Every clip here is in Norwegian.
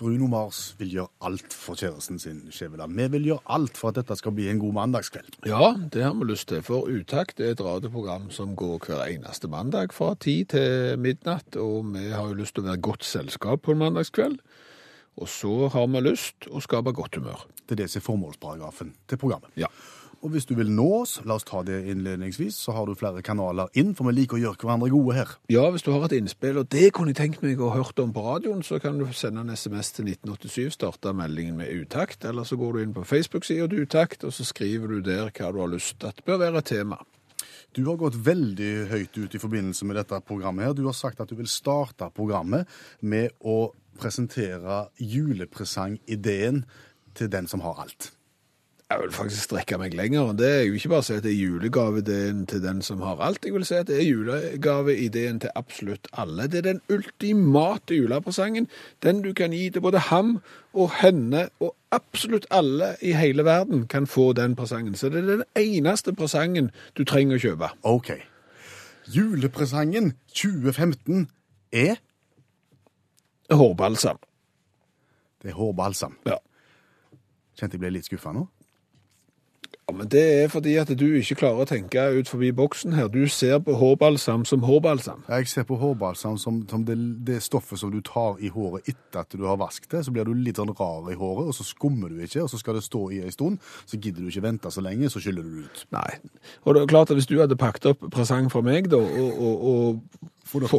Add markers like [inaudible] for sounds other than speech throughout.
Bruno Mars vil gjøre alt for kjæresten sin, Skjæveland. Vi vil gjøre alt for at dette skal bli en god mandagskveld. Ja, det har vi lyst til. For Utakt er et radioprogram som går hver eneste mandag fra ti til midnatt. Og vi har jo lyst til å være godt selskap på en mandagskveld. Og så har vi lyst å skape godt humør. Det er det som er formålsparagrafen til programmet. Ja. Og hvis du vil nå oss, la oss ta det innledningsvis, så har du flere kanaler inn, for vi liker å gjøre hverandre gode her. Ja, hvis du har et innspill, og det kunne jeg tenkt meg å ha hørt om på radioen, så kan du sende en SMS til 1987, starte meldingen med utakt, eller så går du inn på Facebook-sida til utakt, og så skriver du der hva du har lyst til at bør være et tema. Du har gått veldig høyt ut i forbindelse med dette programmet. her. Du har sagt at du vil starte programmet med å presentere julepresangideen til den som har alt. Jeg vil faktisk strekke meg lenger. Det er jo ikke bare å si at det er julegaveideen til den som har alt. Jeg vil si at det er julegaveideen til absolutt alle. Det er den ultimate julepresangen. Den du kan gi til både ham og henne, og absolutt alle i hele verden kan få den presangen. Så det er den eneste presangen du trenger å kjøpe. OK. Julepresangen 2015 er Hårbalsam. Det er hårbalsam. Ja. Kjente jeg ble litt skuffa nå. Ja, men Det er fordi at du ikke klarer å tenke ut forbi boksen her. Du ser på hårbalsam som hårbalsam. Jeg ser på hårbalsam som, som det, det stoffet som du tar i håret etter at du har vasket det. Så blir du litt sånn rar i håret, og så skummer du ikke, og så skal det stå i en stund. Så gidder du ikke vente så lenge, så skyller du ut. Nei. Og det er klart at hvis du hadde pakket opp presang fra meg, da, og, og, og Funnet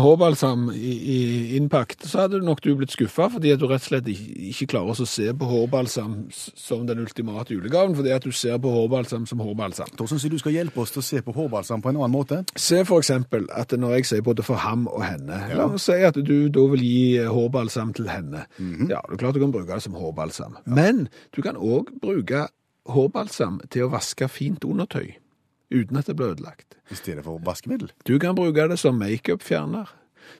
hårbalsam. i, i innpakt, så hadde nok du blitt skuffa, fordi at du rett og slett ikke, ikke klarer å se på hårbalsam som den ultimate julegaven, fordi at du ser på hårbalsam som hårbalsam. Da syns jeg du skal hjelpe oss til å se på hårbalsam på en annen måte. Se for eksempel at når jeg sier både for ham og henne, la oss si at du da vil gi hårbalsam til henne. Ja, det er klart du kan bruke det som hårbalsam. Men du kan òg bruke hårbalsam til å vaske fint undertøy, uten at det blir ødelagt. I stedet for vaskemiddel. Du kan bruke det som makeupfjerner.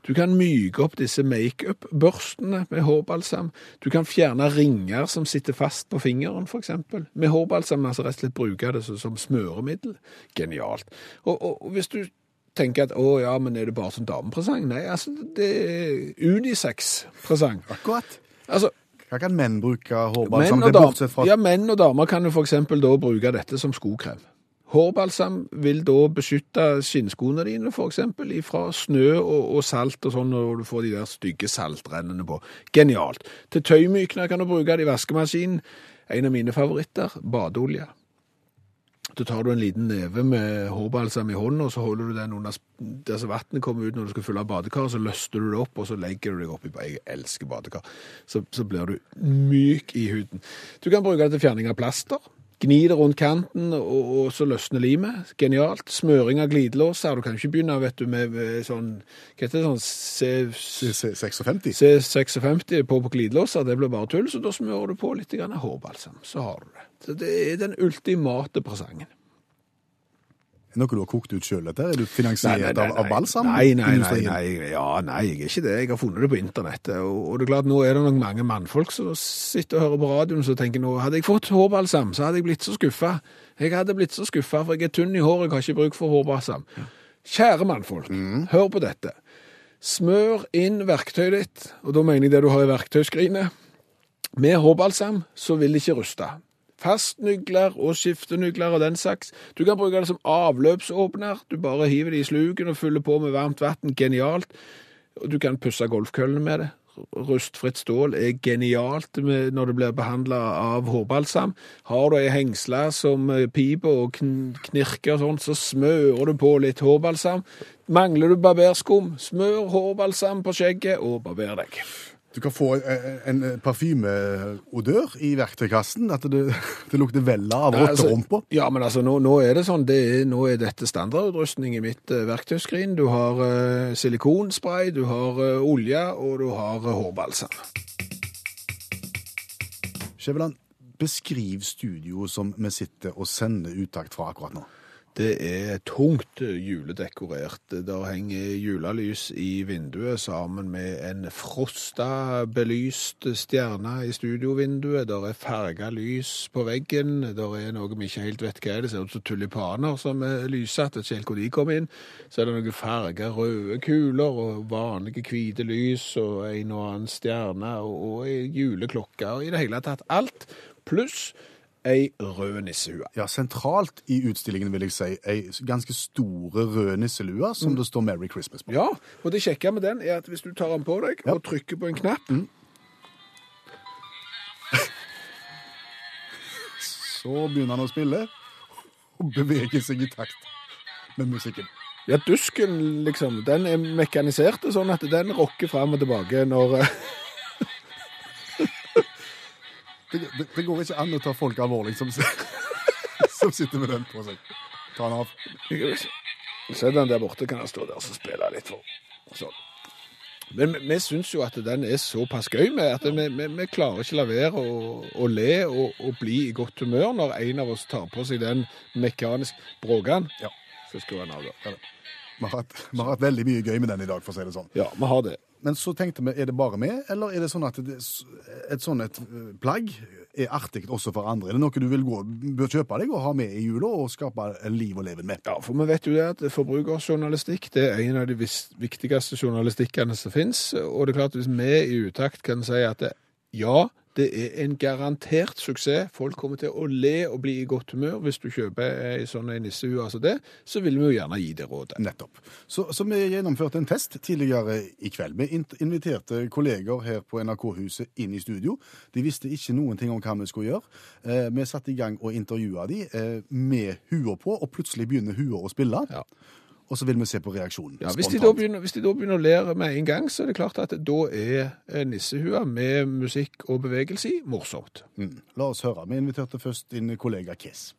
Du kan myke opp disse makeup-børstene med hårbalsam. Du kan fjerne ringer som sitter fast på fingeren, eksempel. Med hårbalsam, altså rett og slett bruke det som, smøremiddel. Genialt. Og, og, og hvis du tenker at å ja, men er det bare som damepresang? Nei, altså det er unisex-presang. Akkurat. Altså, Hva kan menn bruke hårbalsam til, bortsett fra ja, menn og damer kan jo eksempel da bruke dette som skokrem. Hårbalsam vil da beskytte skinnskoene dine eksempel fra snø og, og salt og sånn, når du får de der stygge saltrennene på. Genialt. Til tøymykner kan du bruke det i vaskemaskinen. En av mine favoritter, badeolje. Da tar du en liten neve med hårbalsam i hånden, og så holder du den under der så vannet kommer ut når du skal fylle badekaret, så løster du det opp, og så legger du deg oppi Jeg elsker badekar. Så, så blir du myk i huden. Du kan bruke det til fjerning av plaster. Gni det rundt kanten, og, og så løsner limet. Genialt. Smøring av glidelåser. Du kan ikke begynne vet du, med, med sånn Hva heter det? sånn C, C- 56? C56 på, på glidelåser. Det blir bare tull, så da smører du på litt hårbalsam. Så har du det. Så det er den ultimate presangen. Er Noe du har kokt ut sjøl, dette? Er du finansiert av, av balsam? Nei, nei, nei, nei, ja, nei, jeg er ikke det. Jeg har funnet det på internettet. Og, og det er klart, nå er det nok mange mannfolk som sitter og hører på radioen og tenker nå, hadde jeg fått hårbalsam, så hadde jeg blitt så skuffa. Jeg hadde blitt så skuffa, for jeg er tynn i håret, jeg har ikke bruk for hårbalsam. Kjære mannfolk, hør på dette. Smør inn verktøyet ditt, og da mener jeg det du har i verktøyskrinet. Med hårbalsam så vil det ikke ruste. Fastnygler og skiftenygler og den saks. Du kan bruke det som avløpsåpner. Du bare hiver det i sluken og fyller på med varmt vann. Genialt. Og Du kan pusse golfkøllene med det. Rustfritt stål er genialt når det blir behandla av hårbalsam. Har du ei hengsle som eh, piper og knirker sånn, så smører du på litt hårbalsam. Mangler du barberskum, smør hårbalsam på skjegget og barber deg. Du kan få en, en parfymeodør i verktøykassen. At det, [laughs] det lukter vella av altså, rotterumpa. Ja, men altså, nå, nå er det sånn, det er, nå er dette standardutrustning i mitt eh, verktøyskrin. Du har eh, silikonspray, du har eh, olje, og du har eh, hårbalsam. Skjæveland, beskriv studioet som vi sitter og sender utakt fra akkurat nå. Det er tungt juledekorert. Der henger julelys i vinduet sammen med en frosta belyst stjerne i studiovinduet. Der er farga lys på veggen. Der er noe vi ikke helt vet hva er. Det ser ut som tulipaner som er lyssatt. Vet ikke helt hvor de kom inn. Så er det noen farga røde kuler og vanlige hvite lys og en og annen stjerne og, ei juleklokke. I det hele tatt alt. Pluss ei rød nissehue. Ja, Sentralt i utstillingen vil jeg si ei ganske store rød nisselue som det står 'Merry Christmas' på. Ja, og det kjekke med den er at hvis du tar den på deg og trykker på en knapp, Så begynner han å spille og beveger seg i takt med musikken. ja, dusken liksom, den er mekanisert sånn at den rocker fram og tilbake når Det, det, det går ikke an å ta folk alvorlig som, [laughs] som sitter med den på seg. Ta den av. Se den der borte, kan han stå der og spille litt for. Sånn. Men vi, vi syns jo at den er såpass gøy med at vi, vi, vi klarer ikke la være å, å le og, og bli i godt humør når en av oss tar på seg den mekanisk bråken. Ja. Så skrur han av, da. Vi har, hatt, vi har hatt veldig mye gøy med den i dag, for å si det sånn. Ja, vi har det. Men så tenkte vi, er det bare med, eller er det sånn at det, et sånt et eh, plagg er artig også for andre? Er det noe du vil gå, bør kjøpe deg og ha med i jula og skape liv og leven med? Ja, for vi vet jo det at forbrukerjournalistikk det er en av de viktigste journalistikkene som finnes. Og det er klart at hvis vi i utakt kan si at det, ja, det er en garantert suksess. Folk kommer til å le og bli i godt humør hvis du kjøper ei sånn en nissehue altså det, så vil vi jo gjerne gi det rådet. Nettopp. Så, så vi gjennomførte en test tidligere i kveld. Vi inviterte kolleger her på NRK-huset inn i studio. De visste ikke noen ting om hva vi skulle gjøre. Eh, vi satte i gang og intervjua de eh, med hua på, og plutselig begynner hua å spille. Ja. Og så vil vi se på reaksjonen. Ja, hvis, de da begynner, hvis de da begynner å lære med en gang, så er det klart at da er eh, nissehua med musikk og bevegelse i morsomt. Mm. La oss høre. Vi inviterte først din kollega Kiss.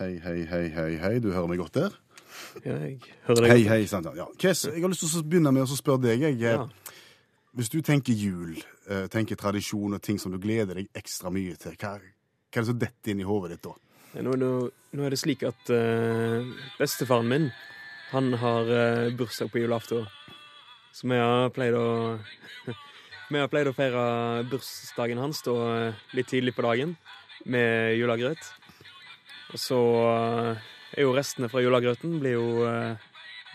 Hei, hei, hei, hei, hei. Du hører meg godt der? Ja, jeg hører deg. Hei, hei, sant. ja. Kess, jeg har lyst til å begynne med å spørre deg. Jeg, Ja. Hvis du tenker jul, eh, tenker tradisjon og ting som du gleder deg ekstra mye til, hva, hva er det som detter inn i hodet ditt da? Nå, nå, nå er det slik at uh, bestefaren min han har eh, bursdag på julaften. Så vi har pleid å [laughs] Vi har pleid å feire bursdagen hans da eh, litt tidlig på dagen med julegrøt. Og så eh, er jo restene fra julegrøten blir jo eh,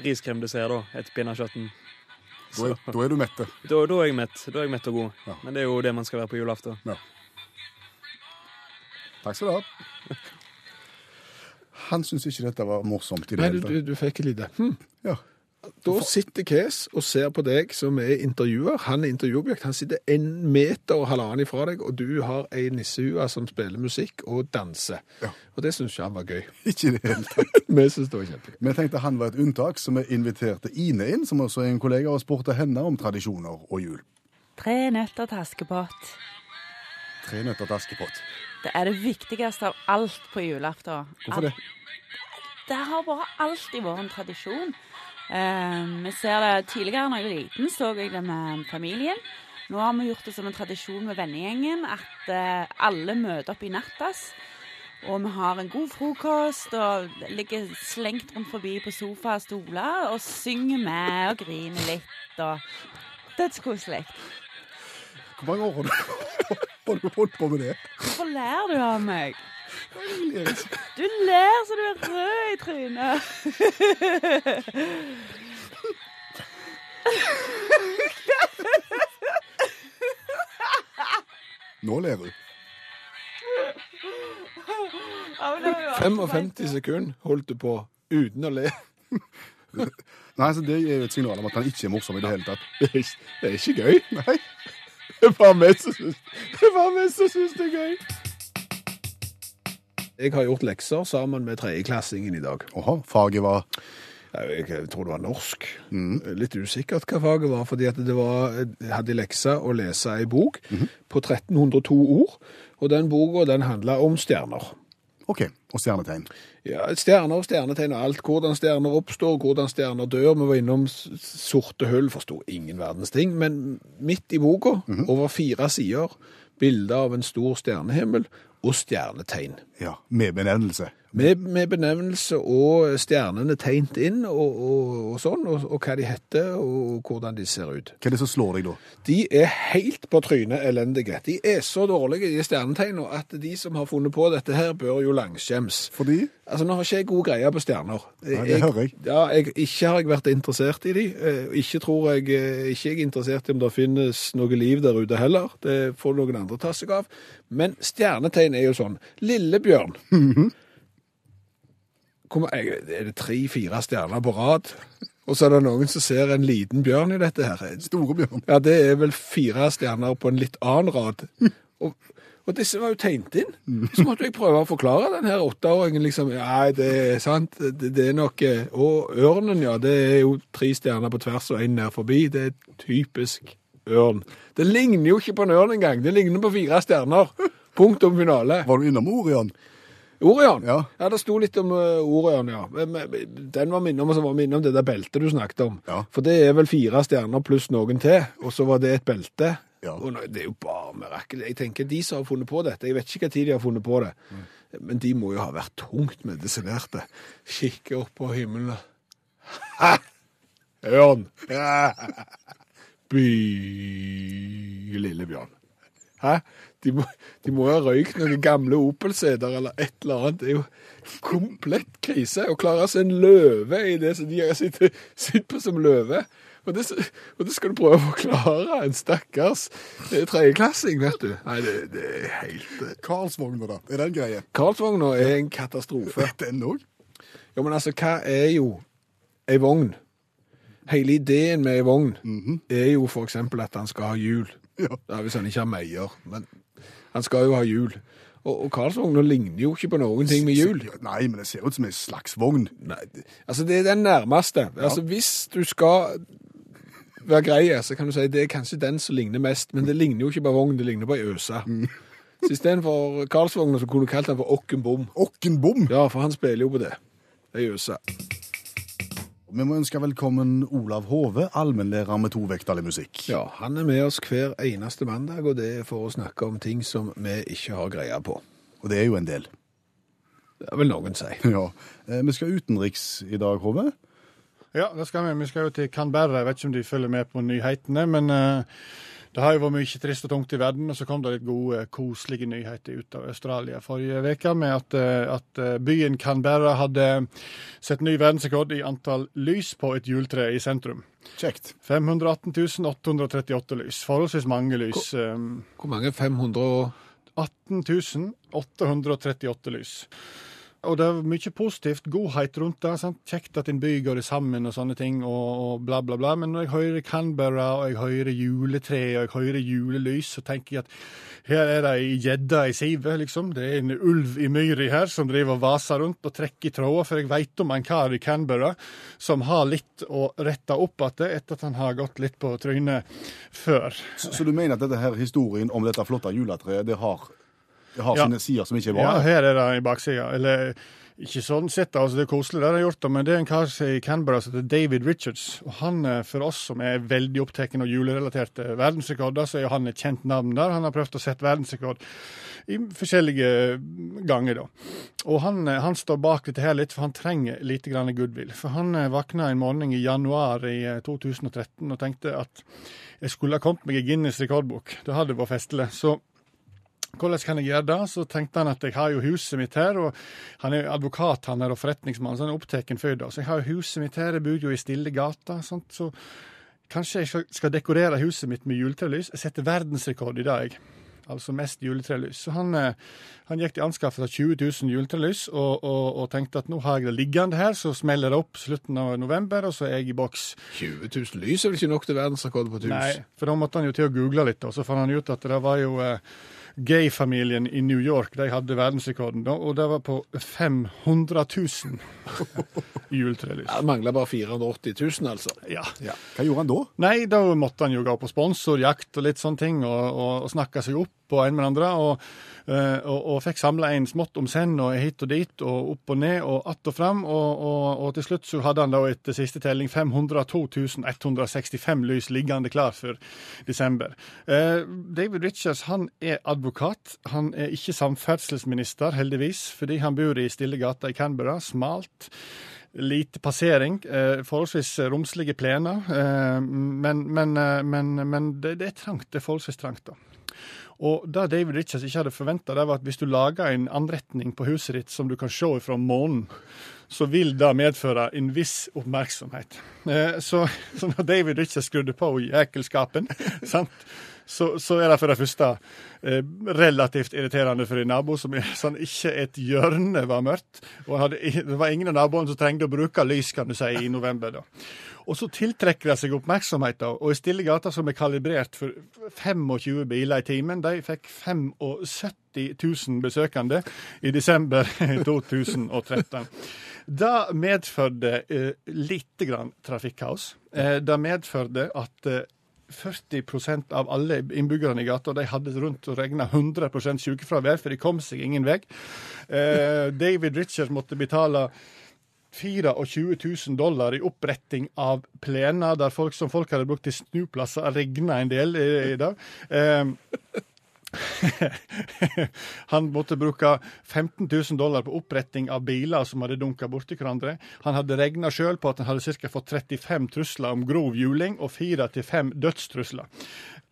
riskremdessert da, etter pinnekjøtten. Da er, da er du mett. Da, da er jeg mett. Da er jeg mett og god. Ja. Men det er jo det man skal være på julaften. Takk skal du ha. [laughs] Han syntes ikke dette var morsomt i det du, hele du, tatt. du fikk et lite hm. Ja. Da sitter Kes og ser på deg som er intervjuer. Han er intervjuobjekt. Han sitter en meter og halvannen ifra deg, og du har ei nissehue som spiller musikk og danser. Ja. Og det syns ikke han var gøy. [laughs] Ikke i det hele tatt. [laughs] Vi syns det var kjempegøy. Vi tenkte han var et unntak, så vi inviterte Ine inn, som også er en kollega, og spurte henne om tradisjoner og jul. Tre nøtter til Askepott. Tre nøtter til Askepott. Det er det viktigste av alt på julaften. Hvorfor det? Det har bare alltid vært en tradisjon. Eh, vi ser det tidligere når jeg var liten, så jeg det med familien. Nå har vi gjort det som en tradisjon med vennegjengen at eh, alle møter opp i nattas. Og vi har en god frokost og ligger slengt rundt forbi på sofa og stoler og synger med og griner litt. og Dødskoselig. Hvor mange år [laughs] har du, holdt på med det? Hvorfor ler du av meg? Du ler så du er rød i trynet. Nå ler du. Ja, men det var jo alt 55 sekunder holdt du på uten å le. Nei, så Det er jo et signal om at han ikke er morsom i det hele tatt. Det er ikke, det er ikke gøy. Nei. Det er bare vi som syns det er gøy. Jeg har gjort lekser sammen med tredjeklassingen i dag. Åha, faget var Jeg jeg tror det var norsk. Litt usikkert hva faget var, fordi at det var, jeg hadde leksa å lese ei bok på 1302 ord, og den boka den handla om stjerner. OK. Og stjernetegn. Ja, Stjerner og stjernetegn og alt. Hvordan stjerner oppstår, hvordan stjerner dør. Vi var innom sorte hull, forsto ingen verdens ting. Men midt i boka, over fire sider, bilder av en stor stjernehimmel og stjernetegn. Ja. Med benevnelse. Med, med benevnelse og stjernene tegnet inn, og, og, og sånn, og, og hva de heter, og hvordan de ser ut. Hva er det som slår deg da? De er helt på trynet elendige. De er så dårlige, de stjernetegnene, at de som har funnet på dette her, bør jo langskjems. Fordi Altså, nå har ikke jeg god greie på stjerner. Nei, det hører jeg. Ja, jeg, ikke har jeg vært interessert i de. Eh, Ikke tror jeg, eh, ikke er jeg interessert i om det finnes noe liv der ute heller. Det får noen andre ta seg av. Men stjernetegn er jo sånn. Lillebjørn. Mm ma- jeg- Er det tre-fire stjerner på rad? Og så er det noen som ser en liten bjørn i dette her. Store bjørn. Ja, det er vel fire stjerner på en litt annen rad. Og, og disse var jo tegnet inn. Så måtte jeg prøve å forklare den her åtteåringen liksom. Nei, det er sant. Det, det er nok eh, Og ørnen, ja. Det er jo tre stjerner på tvers og én ned forbi. Det er typisk ørn. Det ligner jo ikke på en ørn engang. Det ligner på fire stjerner. Punktum finale. Var du innom Orion? Orion? Ja. det sto litt om uh, Orion, ja. Den var minne om, som var minne om det der beltet du snakket om. Ja. For det er vel fire stjerner pluss noen til, og så var det et belte. Ja. Og det er jo bare mirakel. Jeg tenker de som har funnet på dette, jeg vet ikke hva tid de har funnet på det, men de må jo ha vært tungt medisinerte. Kikke opp på himmelen. Ha! [laughs] Ørn! [laughs] By, lille bjørn. Hæ? De må, de må ha røykt noen gamle Opel-seter eller et eller annet. Det er jo komplett krise å klare å se en løve i det som de har sittet sitt på som løve. Og det, og det skal du prøve å forklare en stakkars eh, tredjeklassing, vet du. Nei, det, det er helt eh. Karlsvogna, da. Er den greie? Karlsvogna er en katastrofe. Den òg? Jo, men altså, hva er jo ei vogn? Hele ideen med ei vogn er jo eksempel at han skal ha hjul. Ja. Ja, hvis han ikke har meier. Men han skal jo ha hjul. Og, og Karlsvogna ligner jo ikke på noen ting med hjul. Nei, men det ser ut som en slags vogn. Nei, altså det er den nærmeste. Altså Hvis du skal være grei, så kan du si det er kanskje den som ligner mest, men det ligner jo ikke på vogn, det ligner på ei øse. Så istedenfor Karlsvogna så kunne du kalt den for Okkenbom. Bom. Åkken bom! Ja, for han spiller jo på det. Ei øse. Vi må ønske velkommen Olav Hove, allmennlærer med tovektig musikk. Ja, han er med oss hver eneste mandag, og det er for å snakke om ting som vi ikke har greie på. Og det er jo en del. Det vil noen si. Ja. Eh, Vi skal utenriks i dag, Hove. Ja, det skal vi. Vi skal jo til Canberra. Jeg vet ikke om de følger med på nyhetene, men eh, det har jo vært mye trist og tungt i verden, og så kom det litt gode, koselige nyheter ut av Australia forrige uke med at, eh, at eh, byen Canberra hadde sett ny verdensrekord i antall lys på et juletre i sentrum. Kjekt. 518 838 lys. Forholdsvis mange lys. Hvor, Hvor mange? 500 og 18 838 lys. Og det er mye positivt, godhet rundt det. Sant? Kjekt at en by går sammen og sånne ting, og, og bla, bla, bla. Men når jeg hører Canberra, og jeg hører juletre, og jeg hører julelys, så tenker jeg at her er det ei gjedde i sivet, liksom. Det er en ulv i myra her som driver og vaser rundt og trekker i tråder, for jeg veit om en kar i Canberra som har litt å rette opp igjen etter at han har gått litt på trynet før. Så, så du mener at dette her historien om dette flotte juletreet, det har, har Ja. sine sider som ikke er bra? Ja, her er det i baksida. Eller ikke sånn sett, altså det er koselig det de har gjort, da, men det er en kar i Canberra som heter David Richards. Og han, eh, for oss som er veldig opptatt av julerelaterte verdensrekorder, så er han et kjent navn der. Han har prøvd å sette verdensrekord i forskjellige ganger, da. Og han, eh, han står bak dette her litt, for han trenger litt grann goodwill. For han eh, våkna en morgen i januar i eh, 2013 og tenkte at jeg skulle ha kommet meg i Guinness rekordbok. Det hadde vært festlig. Så hvordan kan jeg gjøre det? Så tenkte han at jeg har jo huset mitt her, og han er jo advokat han er og forretningsmann, så han er opptatt for det. Så jeg har jo huset mitt her, jeg bor jo i stille gata, sant? så kanskje jeg skal- dekorere huset mitt med juletrelys. Jeg setter verdensrekord i dag. Altså mest juletrelys. Så han, eh, han gikk til anskaffelse av 20 000 juletrelys og, og, og tenkte at nå har jeg det liggende her, så smeller det opp slutten av november, og så er jeg i boks. 20 000 lys er vel ikke nok til verdensrekord på et hus? Nei, for da måtte han jo til å google litt, og så fant han ut at det var jo eh, gay-familien i New York de hadde verdensrekorden, da, og det var på 500 000 juletrelys. Ja, det mangler bare 480 000, altså. Ja. Hva gjorde han da? Nei, da måtte han jo gå på sponsorjakt og litt sånne ting, og, og, og snakke seg opp på en med den andre. Og, og, og fikk samla en smått om senn og hit og dit og opp og ned og att og fram. Og, og, og til slutt så hadde han da etter siste telling 502 165 lys liggende klar for desember. Eh, David Richards han er advokat. Han er ikke samferdselsminister, heldigvis, fordi han bor i stille gata i Canberra. Smalt. Lite passering, eh, forholdsvis romslige plener. Eh, men men, eh, men, men det er trangt. Det er forholdsvis trangt, da. Og det David Richards ikke hadde forventa, var at hvis du lager en anretning på huset ditt som du kan se fra månen, så vil det medføre en viss oppmerksomhet. Eh, så, så når David Richards skrudde på jækelskapen, [laughs] sant, så, så er det for det første eh, relativt irriterende for en nabo som sånn, ikke et hjørne var mørkt. Og hadde, det var ingen av naboene som trengte å bruke lys, kan du si, i november. da. Og så tiltrekker det seg oppmerksomhet, da. Og i stille gater som er kalibrert for 25 biler i timen, de fikk 75 000 besøkende i desember [laughs] 2013. Det medførte eh, lite grann trafikkaos. Eh, det medførte at eh, 40% av alle innbyggerne i gata de hadde rundt og regna 100% sykefravær, for de kom seg ingen vei. Eh, David Richards måtte betale 24 000 dollar i oppretting av plener der folk som folk hadde brukt til snuplasser, regna en del i, i det. Eh, [laughs] han måtte bruke 15 000 dollar på oppretting av biler som hadde dunka borti hverandre. Han hadde regna sjøl på at han hadde ca. fått 35 trusler om grov juling og 4-5 dødstrusler.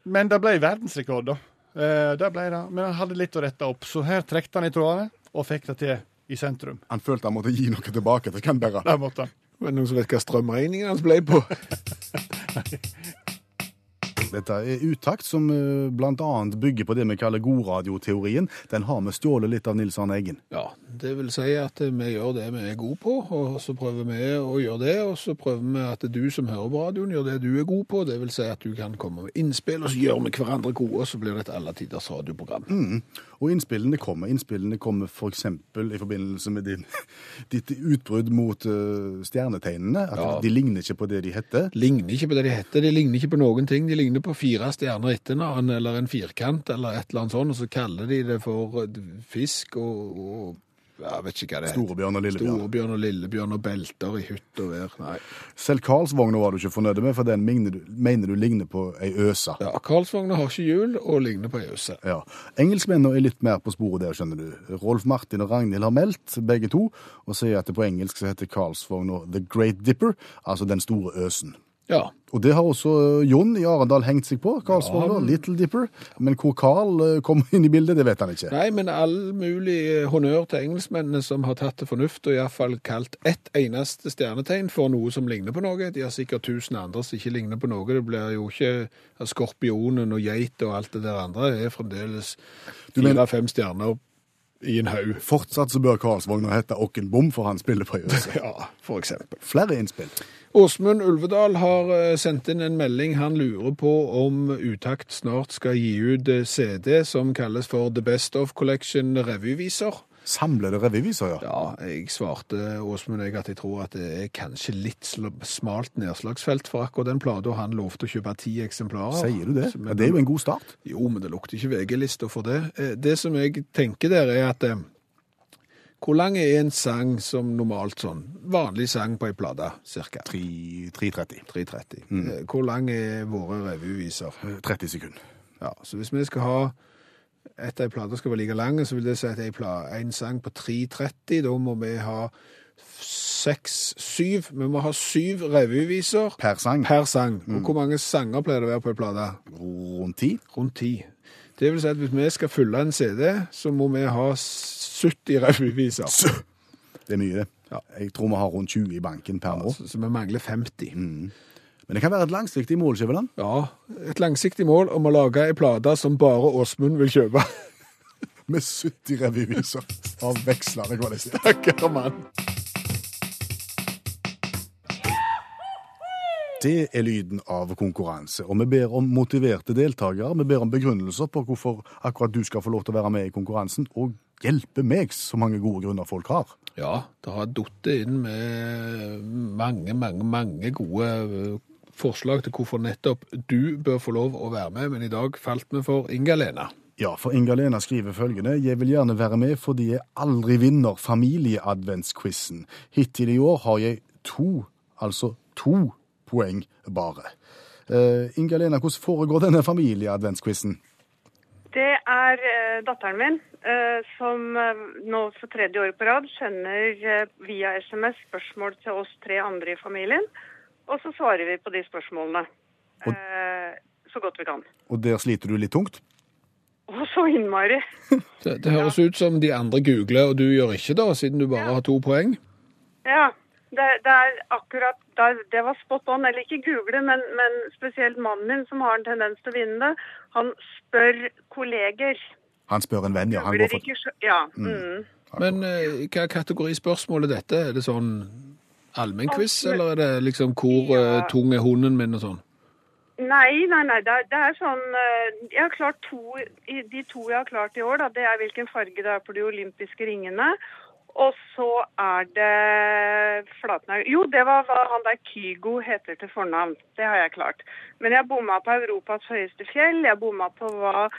Men det ble verdensrekord, da. Eh, det ble det. Men han hadde litt å rette opp, så her trekte han i trådene og fikk det til i sentrum. Han følte han måtte gi noe tilbake til Canberra. Det måtte han. Men noen som vet hva strømregningen hans ble på? [laughs] Dette er utakt som bl.a. blant annet bygger på det vi kaller godradioteorien. Den har vi stjålet litt av Nils Arne Eggen. Ja, det vil si at vi gjør det vi er gode på, og så prøver vi å gjøre det, og så prøver vi at du som hører på radioen gjør det du er god på. Det vil si at du kan komme med innspill, og så gjør vi hverandre gode, og så blir det et alle tiders radioprogram. Mm. Og innspillene kommer. Innspillene kommer f.eks. For i forbindelse med din, [laughs] ditt utbrudd mot uh, stjernetegnene. At Ja. de ligner ikke på det de heter. Ligner ikke på det de heter, de ligner ikke på noen ting. De ligner på fire stjerner etter hverandre, eller en firkant, eller et eller annet sånt, og så kaller de det for eh, fisk og, og jeg vet ikke hva det heter. Storebjørn og Lillebjørn. Storebjørn og lillebjørn og belter i hytt og vær. Nei. Selv Karlsvogna var du ikke fornøyd med, for den mener du, mener du ligner på ei øse. Ja, Karlsvogna har ikke hjul og ligner på ei øse. Ja. Engelskmennene er litt mer på sporet der, skjønner du. Rolf Martin og Ragnhild har meldt, begge to, og sier at det på engelsk så heter Karlsvogna The Great Dipper, altså den store øsen. Ja, Og det har også eh, Jon i Arendal hengt seg på. Karlsvogna, Ja. Little Dipper. Men hvor Carl eh, kommer inn i bildet, det vet han ikke. Nei, men all mulig eh, honnør til engelskmennene som har tatt til fornuft og iallfall kalt ett eneste stjernetegn for noe som ligner på noe. De har sikkert tusen andre som ikke ligner på noe. Det blir jo ikke skorpionen og geit og alt det der andre. Det er fremdeles fire-fem stjerner i en haug. Fortsatt så bør Karlsvogna hete Okkenbom, for han spiller på ei øse. [laughs] Ja, for eksempel. Flere innspill. Åsmund Ulvedal har eh, sendt inn en melding. Han lurer på om Utakt snart skal gi ut eh, CD som kalles for The Best of Collection revyviser. Samlede revyviser, ja. Ja, jeg svarte Åsmund jeg at jeg tror at det er kanskje litt smalt nedslagsfelt for akkurat den plata. Han lovte å kjøpe ti eksemplarer. Sier du det? Så- Ja, det er jo en god start. Jo, men det lukter ikke VG-lista for det. Eh, Det som jeg tenker der, er at eh, hvor lang er en sang som normalt sånn? Vanlig sang på ei plate, cirka? 3.30. 3.30. Mm. Hvor lang er våre revyviser? Eh, 30 sekunder. Ja, så hvis vi skal ha etter ei plate skal være like lang, så vil det si at en sang på 3.30, da må vi ha seks, syv. Vi må ha syv revyviser Per sang. per sang. Og hvor mange sanger pleier det å være på ei plate? Rundt ti. Rundt ti. Det vil si at hvis vi skal fylle en CD, så må vi ha 70 revyviser. [laughs] Det er mye, det. Ja. Jeg tror vi har rundt 20 i banken per nå. Så, så vi mangler 50. Men det kan være et langsiktig mål, Skjæveland. Ja, et langsiktig mål om å lage ei plate som bare Åsmund vil kjøpe. [laughs] Med 70 revyviser av vekslende kvalitet. Stakkar mann. Det er lyden av konkurranse. Og vi ber om motiverte deltakere. Vi ber om begrunnelser på hvorfor akkurat du skal få lov til å være med i konkurransen. Og hjelpe meg, så mange gode grunner folk har. Ja, det har datt inn med mange, mange, mange gode forslag til hvorfor nettopp du bør få lov å være med, men i dag falt vi for Inga-Lena. Ja, for Inga-Lena skriver følgende. Jeg vil gjerne være med fordi jeg aldri vinner familieadventsquizen. Hittil i år har jeg to, altså to poeng bare. Uh, Inga-Lena, hvordan foregår denne familieadventsquizen? Det er uh, datteren min uh, som nå for tredje år på rad sender via SMS spørsmål til oss tre andre i familien. Og så svarer vi på de spørsmålene Og- eh, så godt vi kan. Og der sliter du litt tungt? Og så innmari. [laughs] Det, det høres ut som de andre googler, og du gjør ikke da, siden du bare har to poeng. Ja. Det, det er akkurat det, det var spot on. Eller ikke google, men, men spesielt mannen min, som har en tendens til å vinne det. Han spør kolleger. Han spør en venn, ja. Han går for... Ja. Mm. Men eh, hva kategori spørsmål er dette? Er det sånn allmennquiz, eller er det liksom hvor Ja. eh, tung er hunden min og sånn? Nei, nei, nei. Det er, det er sånn eh, Jeg har klart to De to jeg har klart i år, da, det er hvilken farge det er på de olympiske ringene. Og så er det Flatnaug Jo, det var hva han der Kygo heter til fornavn. Det har jeg klart. Men jeg bomma på Europas høyeste fjell. Jeg bomma på hva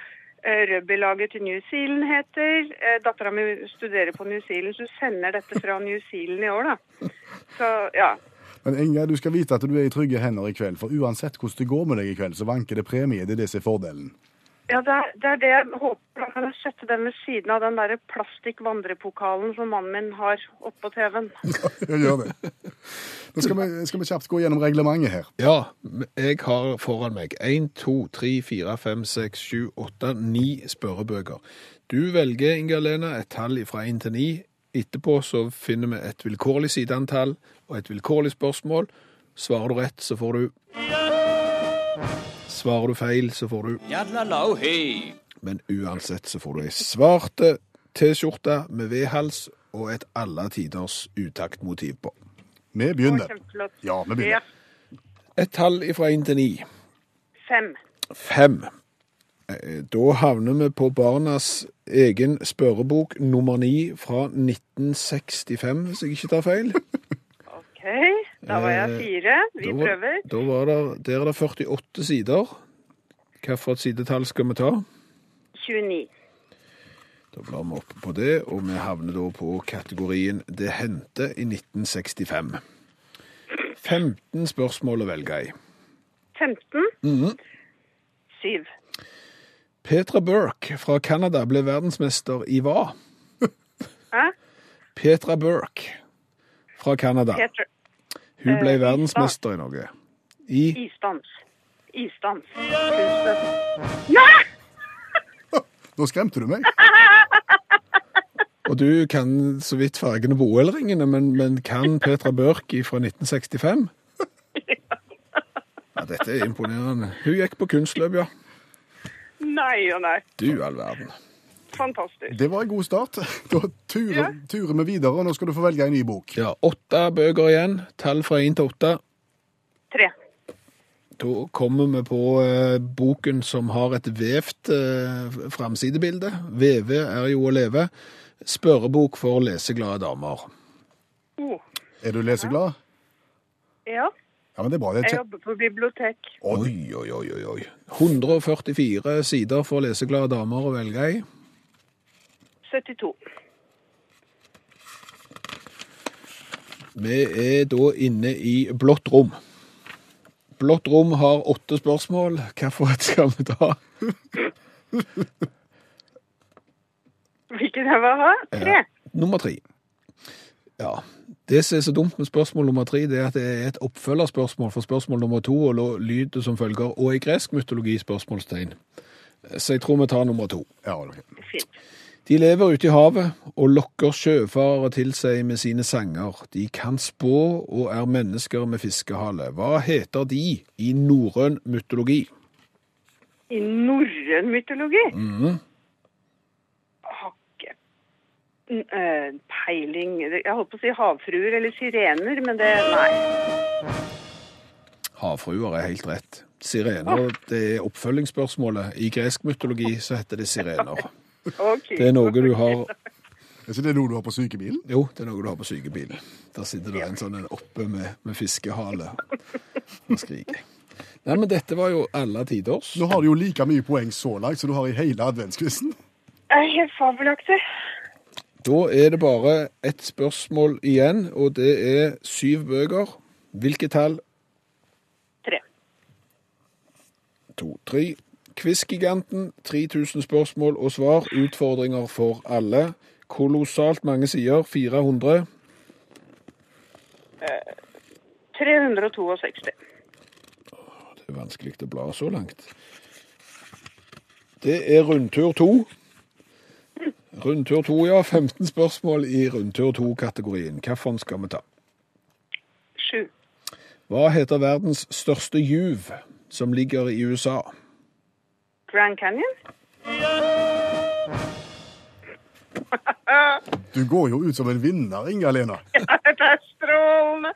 rugbylaget til New Zealand heter. Eh, Dattera mi studerer på New Zealand, så hun sender dette fra New Zealand i år, da. Så ja. Men Inga, du skal vite at du er i trygge hender i kveld, for uansett hvordan det går med deg i kveld, så vanker det premie. Det er det som er fordelen. Ja, det er, det er det jeg håper. Da kan jeg sette den ved siden av den der plastikk-vandrepokalen som mannen min har oppå TV-en. [laughs] Ja, gjør det. Nå skal vi, skal vi kjapt gå gjennom reglementet her. Ja, jeg har foran meg 1, 2, 3, 4, 5, 6, 7, 8, 9 spørrebøker. Du velger, Inga-Lena, et tall fra 1 til 9. Etterpå så finner vi et vilkårlig sideantall og et vilkårlig spørsmål. Svarer du rett, så får du Svarer du feil, så får du Men uansett så får du ei svarte T-skjorte med V-hals og et alle tiders utaktmotiv på. Vi begynner. Ja, vi begynner. Et tall fra 1 til 9. Fem. Fem. Eh, Da havner vi på barnas egen spørrebok nummer ni fra 1965, hvis jeg ikke tar feil. [laughs] OK, da var jeg Eh, fire. Vi Da var- prøver. Da var det, der er det 48 sider. Hvilket sidetall skal vi ta? 29. Da blar vi opp på det, og vi havner da på kategorien Det hendte i 1965. 15 spørsmål å velge i. 15. Mm -hmm. 7. Petra Burke fra Canada ble verdensmester i hva? Hæ? Petra Burke fra Canada. Peter. Hun ble Eh, verdensmester i noe. I Isdans. Isdans. Nei! [laughs] Nå skremte du meg. Og du kan så vidt fargene på OL-ringene, men, men kan Petra Børk fra 1965? [laughs] Ja, dette er imponerende. Hun gikk på kunstløp, ja. Nei og nei. Du all verden. Fantastisk. Det var en god start. [laughs] Da turer, Ja. turer vi videre, og nå skal du få velge en ny bok. Ja, åtte bøker igjen. Tall fra én til åtte. Tre. Da kommer vi på eh, boken som har et vevt eh, framsidebilde. Veve er jo å leve. Spørrebok for leseglade damer. Oh. Er du leseglad? Ja, Ja, men det er bra. Det er jeg jobber på bibliotek. Oi, oi, oi, oi, oi. 144 sider for leseglade damer å velge i. 72. Vi er da inne i blått rom. Blått rom har åtte spørsmål. Hvilket skal vi ta? Hvilken jeg vil ha? Tre. Nummer tre. Ja. Det som er så dumt med spørsmål nummer tre, det er at det er et oppfølgerspørsmål for spørsmål nummer to, og lyder som følger, og i gresk mytologi spørsmålstegn. Så jeg tror vi tar nummer to. Ja, ok. Fint. De lever ute i havet og lokker sjøfarere til seg med sine sanger. De kan spå og er mennesker med fiskehale. Hva heter de i norrøn mytologi? I norrøn mytologi? Har ikke n- eh, peiling Jeg holdt på å si havfruer eller sirener, men det Nei. havfruer er helt rett. Sirener det er oppfølgingsspørsmålet. I gresk mytologi så heter det sirener. Ok. Det er noe du [laughs] har Er ikke det noe du har på sykebilen? Jo, det er noe du har på sykebilen. Der sitter det en sånn en oppe med, med fiskehale og skriker. Nei, men dette var jo alle tiders. Nå har du jo like mye poeng så langt som du har i hele adventskvisten. Helt fabelaktig. Da er det bare ett spørsmål igjen, og det er syv bøker. Hvilke tall? Tre. To, tre. Quizgiganten, 3000 spørsmål og svar. Utfordringer for alle. Kolossalt mange sider, 400. 362. Det er vanskelig å bla så langt. Det er rundtur to. Rundtur to, ja. 15 spørsmål i rundtur to-kategorien. Hvilken skal vi ta? Sju. Hva heter verdens største juv som ligger i USA? Grand Canyon? Du går jo ut som en vinner, Inga-Lena. [laughs] Ja, Det er strålende.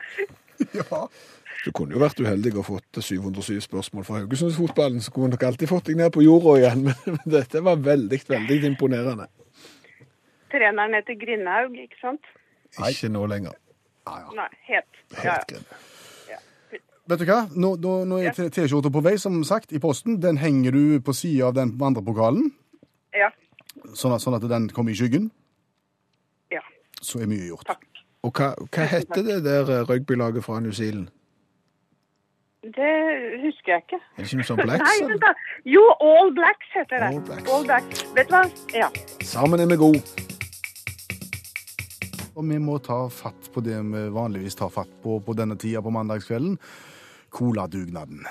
Ja. [laughs] Du kunne jo vært uheldig og fått 707 spørsmål fra Haugesundsfotballen, så kunne du nok alltid fått deg ned på jorda igjen, [laughs] men dette var veldig, veldig imponerende. Treneren heter Grindhaug, ikke sant? Ikke nå lenger. Nei, het. Ja, ja. Vet du hva? Nå, nå, nå er T-skjorta på vei, som sagt, i posten. Den henger du på sida av den vandrepokalen. ja. sånn at, sånn at den kommer i skyggen. ja. Så er mye gjort. Takk. Og hva, hva heter det der eh, rugbylaget fra New Zealand? Det husker jeg ikke. Er det ikke noe sånn Blacks? Nei, vent da. Jo, All Blacks heter det. All Blacks. All Blacks. Vet du hva? Ja. Sammen er vi gode. Og vi må ta fatt på det vi vanligvis tar fatt på på denne tida på mandagskvelden. Coladugnaden.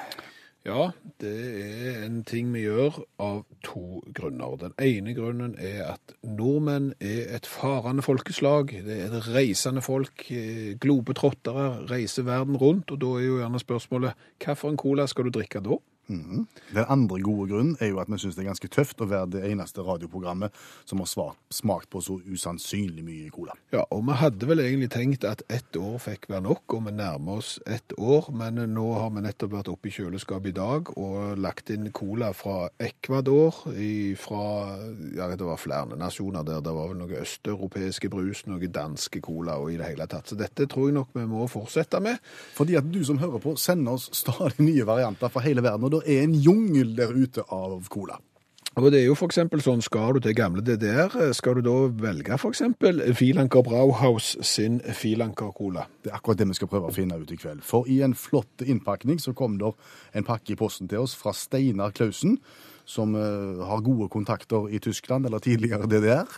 Ja, det er en ting vi gjør av to grunner. Den ene grunnen er at nordmenn er et farende folkeslag. Det er reisende folk. eh, Globetrottere reiser verden rundt, og da er jo gjerne spørsmålet hvilken cola skal du drikke da? Den andre gode grunnen er jo at vi syns det er ganske tøft å være det eneste radioprogrammet som har smakt på så usannsynlig mye cola. Ja, og vi hadde vel egentlig tenkt at ett år fikk være nok, og vi nærmer oss ett år, men nå har vi nettopp vært oppe i kjøleskapet i dag og lagt inn cola fra Ecuador, i- fra ja, det var flere nasjoner der. Det var vel noe østeuropeiske brus, noe danske cola og i det hele tatt. Så dette tror jeg nok vi må fortsette med. Fordi at du som hører på, sender oss stadig nye varianter fra hele verden, og det er en jungel der ute av cola. Og det er jo eksempel sånn, skal du til gamle DDR, skal du da velge eksempel Filanker Brauhaus sin Filanker Cola. Det er akkurat det vi skal prøve å finne ut i kveld. For i en flott innpakning så kom det en pakke i posten til oss fra Steinar Klausen, som eh, har gode kontakter i Tyskland, eller tidligere DDR,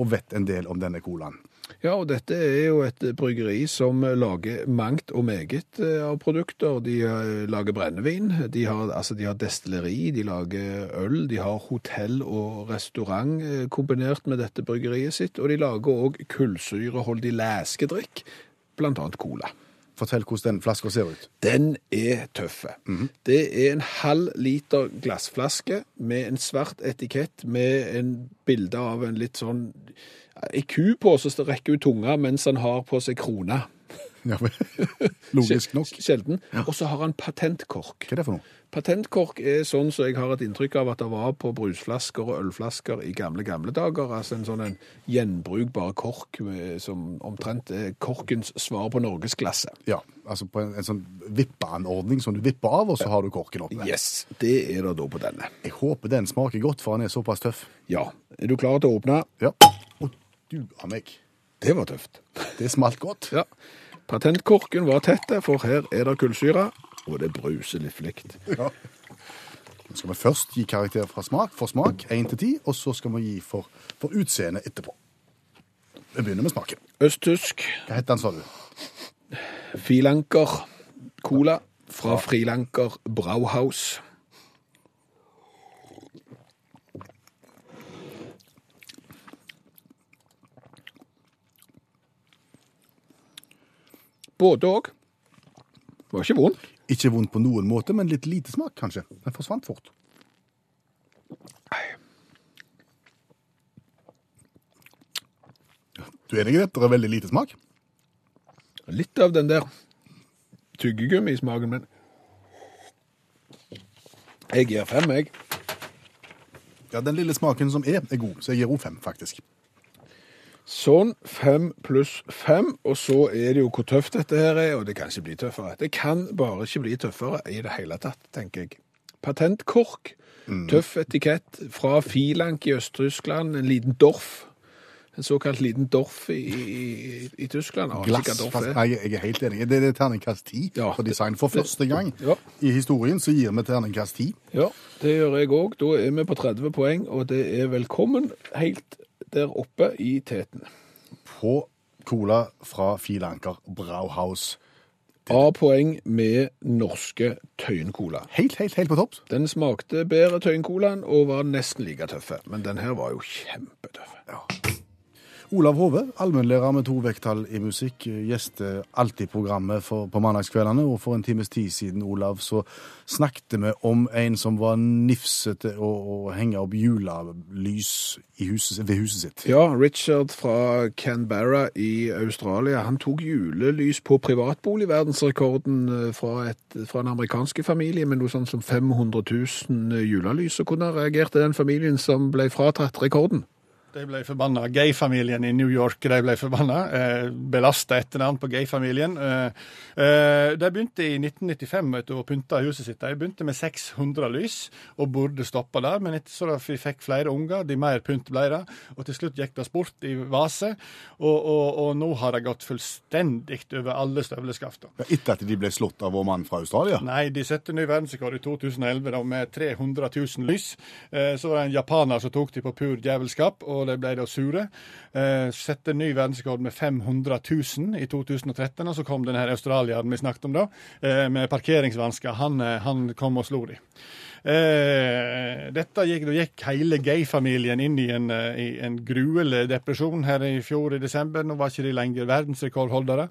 og vet en del om denne colaen. Ja, og dette er jo et bryggeri som lager mangt og meget eh, av produkter. De eh, lager brennevin, de har, altså de har destilleri, de lager øl, de har hotell og restaurant eh, kombinert med dette bryggeriet sitt, og de lager òg kullsyreholdig læskedrikk, blant annet cola. Fortell hvordan den flaska ser ut. Den er tøffe. Det er en halv liter glassflaske med en svart etikett med en bilde av en litt sånn ei ku på som rekker ut tunga mens han har på seg krone. Ja, [laughs] Logisk nok. Sjelden. Og så har han patentkork. Hva er det for noe? Patentkork er sånn som jeg har et inntrykk av at det var på brusflasker og ølflasker i gamle, gamle dager. Altså en sånn en gjenbrukbar kork som omtrent er korkens svar på norgesglasset. Ja, altså på en, en sånn vippeanordning som du vipper av, og så har du korken oppe. Yes, det er det da på denne. Jeg håper den smaker godt, for han er såpass tøff. Ja. Er du klar til å åpne? Ja. Du av meg. Det var tøft. Det smalt godt. Ja. Patentkorken var tette, for her er det kullsyre, og det bruser flikt. Ja. Nå skal vi først gi karakter fra smak, for smak, 1 til 10, og så skal vi gi for, for utseende etterpå. Vi begynner med smaken. Østtysk, Hva heter den, sa du? Filanker, cola fra Frilanker Brauhaus. Både òg. Var ikke vondt. Ikke vondt på noen måte, men litt lite smak, kanskje. Den forsvant fort. Du er enig i dette? Det er veldig lite smak? Litt av den der tyggegummismaken, men Jeg gir fem, jeg. Ja, Den lille smaken som er, er god, så jeg gir henne fem, faktisk. Sånn, fem pluss fem, og så er det jo hvor tøft dette her er, og det kan ikke bli tøffere. Det kan bare ikke bli tøffere i det hele tatt, tenker jeg. Patentkork, tøff etikett fra Filank i Øst-Tyskland, en liten Dorf. En såkalt liten Dorf i, i, i Tyskland. Glass. Nei, jeg er helt enig. Det er terningkast ti Ja. for design. For første gang Ja. i historien så gir vi terningkast ti. Ja, det gjør jeg òg. Da er vi på 30 poeng, og det er velkommen helt der oppe i teten. på cola fra Filanker Brauhaus. A-poeng med norske Tøyen-cola. Helt, helt, helt på topp. Den smakte bedre Tøyen-colaen og var nesten like tøffe, men den her var jo kjempetøff. Olav Hove, allmennlærer med to vekttall i musikk, gjester alltid programmet for, på mandagskveldene. Og for en times tid siden, Olav, så snakket vi om en som var nifsete å, å henge opp julelys huset, ved huset sitt. Ja, Richard fra Canberra i Australia, han tok julelys på privatboligverdensrekorden eh, fra, et, fra en amerikanske familie med noe sånt som 500 000 julelys. Og hvordan reagerte den familien som ble fratatt rekorden? De ble forbanna. Gay-familien i New York de ble forbanna. Eh, Belasta etternavn på gay-familien. Eh, eh, de begynte i 1995 vet du, å pynte huset sitt. De begynte med 600 lys og burde stoppa der, men etter så vi fikk flere unger, de mer pynt ble det. Og til slutt gikk det sport i vase, og, og, og nå har det gått fullstendig over alle støvleskaft. Ja, Etter at de ble slått av vår mann fra Australia. Nei, de satte ny verdensrekord i 2011 da, med 300 000 lys. Eh, så var det en japaner som tok de på pur djevelskap, og de ble da sure. Eh, sette ny verdensrekord med 500 000 i 2013, og så kom denne australieren vi snakket om da, eh, med parkeringsvansker. Han, eh, han kom og slo dem. Eh, dette gikk, da gikk hele gay-familien inn i en, eh, i en gruelig depresjon her i fjor i desember. Nå var ikke de lenger verdensrekordholdere,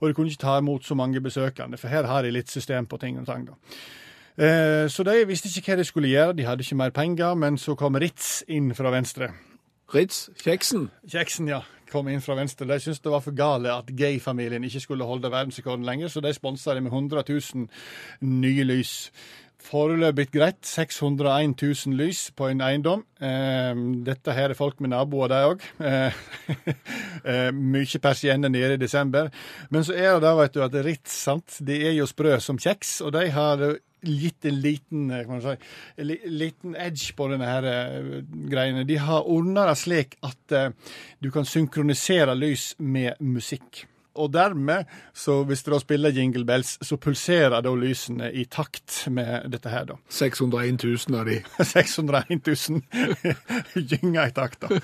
og de kunne ikke ta imot så mange besøkende, for her har de litt system på ting og tang. da. Eh, Så de visste ikke hva de skulle gjøre, de hadde ikke mer penger, men så kom Ritz inn fra venstre. Ritz, kjeksen. Kjeksen, ja, kom inn fra venstre. De syntes det var for gale at gay-familien ikke skulle holde verdensrekorden lenger, så de sponsa det med 100 000 nye lys. Foreløpig greit. 601 000 lys på en eiendom. Eh, dette her er folk med naboer, de òg. Eh, eh, mye persienner nede i desember. Men så er det da, vet du, at Ritz sant? de er jo sprø som kjeks, og de har gitt en liten, eh, kan man si, liten edge på denne her eh, greiene. De har ordna det slik at eh, du kan synkronisere lys med musikk. Og dermed, så hvis dere spiller Jingle Bells, så pulserer da lysene i takt med dette her, da. [laughs] 601 000 av de. 601 000 gynger i takt. da.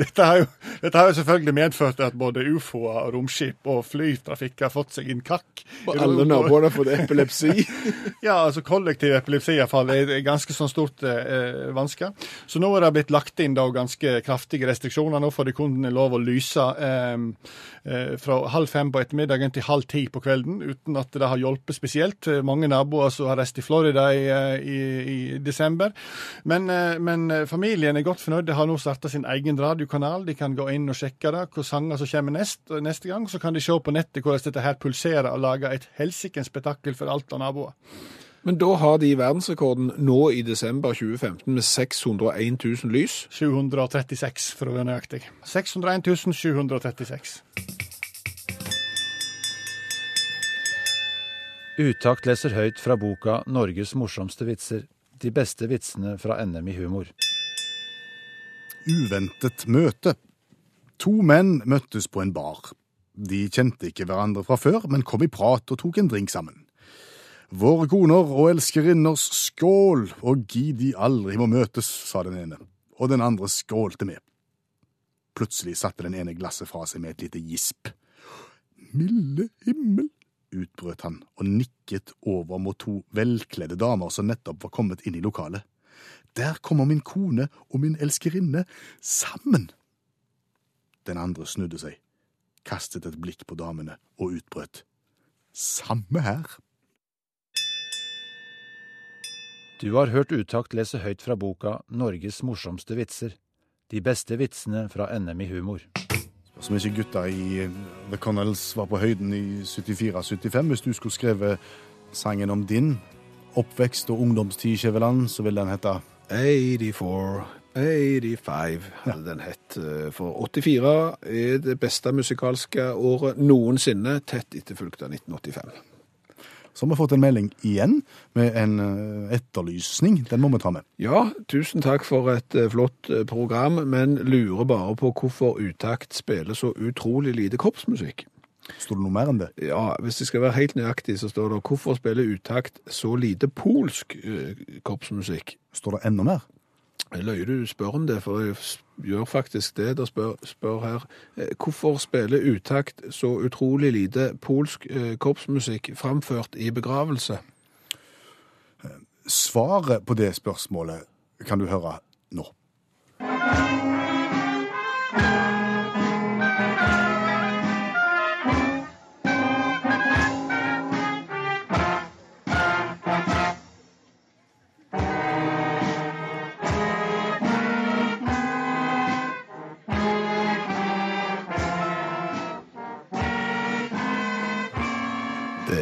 Dette har, jo, dette har jo selvfølgelig medført at både ufoer, romskip og flytrafikk har fått seg en kakk. Og alle naboene har fått epilepsi. [laughs] Ja, altså kollektiv epilepsi i hvert fall er ganske sånn stort eh, vanske. Så nå er det blitt lagt inn da ganske kraftige restriksjoner. Nå får de kun lov å lyse eh, eh, fra halv fem på ettermiddagen til halv ti på kvelden, uten at det har hjulpet spesielt. Mange naboer som har reist til Florida i, eh, i, i desember. Men, eh, men eh, familien er godt fornøyd. De har nå starta sin egen radiokanal. De kan gå inn og sjekke det, hvor sanger som kommer nest, neste gang. Så kan de se på nettet hvordan dette her pulserer, og lage et helsikens spetakkel for alt av naboer. Men da har de verdensrekorden nå i desember 2015 med 601 000 lys. 736, for å være nøyaktig. 601 736. Utakt leser høyt fra boka 'Norges morsomste vitser'. De beste vitsene fra NM i humor. Uventet møte. To menn møttes på en bar. De kjente ikke hverandre fra før, men kom i prat og tok en drink sammen. Våre koner og elskerinners skål, og gi de aldri må møtes, sa den ene, og den andre skålte med. Plutselig satte den ene glasset fra seg med et lite gisp. Milde himmel, utbrøt han og nikket over mot to velkledde damer som nettopp var kommet inn i lokalet. Der kommer min kone og min elskerinne sammen. Den andre snudde seg, kastet et blikk på damene og utbrøt. Samme her. Du har hørt Utakt lese høyt fra boka 'Norges morsomste vitser'. De beste vitsene fra NM i humor. Som ikke gutta i The Connells var på høyden i 74-75, hvis du skulle skrevet sangen om din oppvekst og ungdomstid, Skjæveland, så ville den hete 84, 85 hadde den hett. eh, For 84 er det beste musikalske året noensinne, tett etterfulgt av 1985. Så har vi fått en melding igjen med en eh, etterlysning. Den må vi ta med. Ja, tusen takk for et eh, flott eh, program, men lurer bare på hvorfor Utakt spiller så utrolig lite korpsmusikk. Står det noe mer enn det? Ja, hvis det skal være helt nøyaktig, så står det hvorfor spiller Utakt så lite polsk korpsmusikk? Står det enda mer? Løye du spør om det, for jeg gjør faktisk det. Der spør, spør her eh, hvorfor spiller Utakt så utrolig lite polsk eh, korpsmusikk framført i begravelse? Svaret på det spørsmålet kan du høre nå.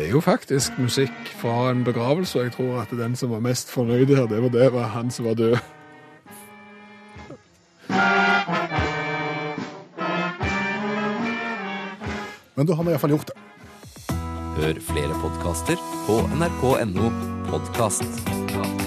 Er jo faktisk musikk fra en begravelse, og jeg tror at den som var mest fornøyd her, det var, det var han som var død. Men da har vi iallfall gjort det. Hør flere podkaster på nrk.no podkast.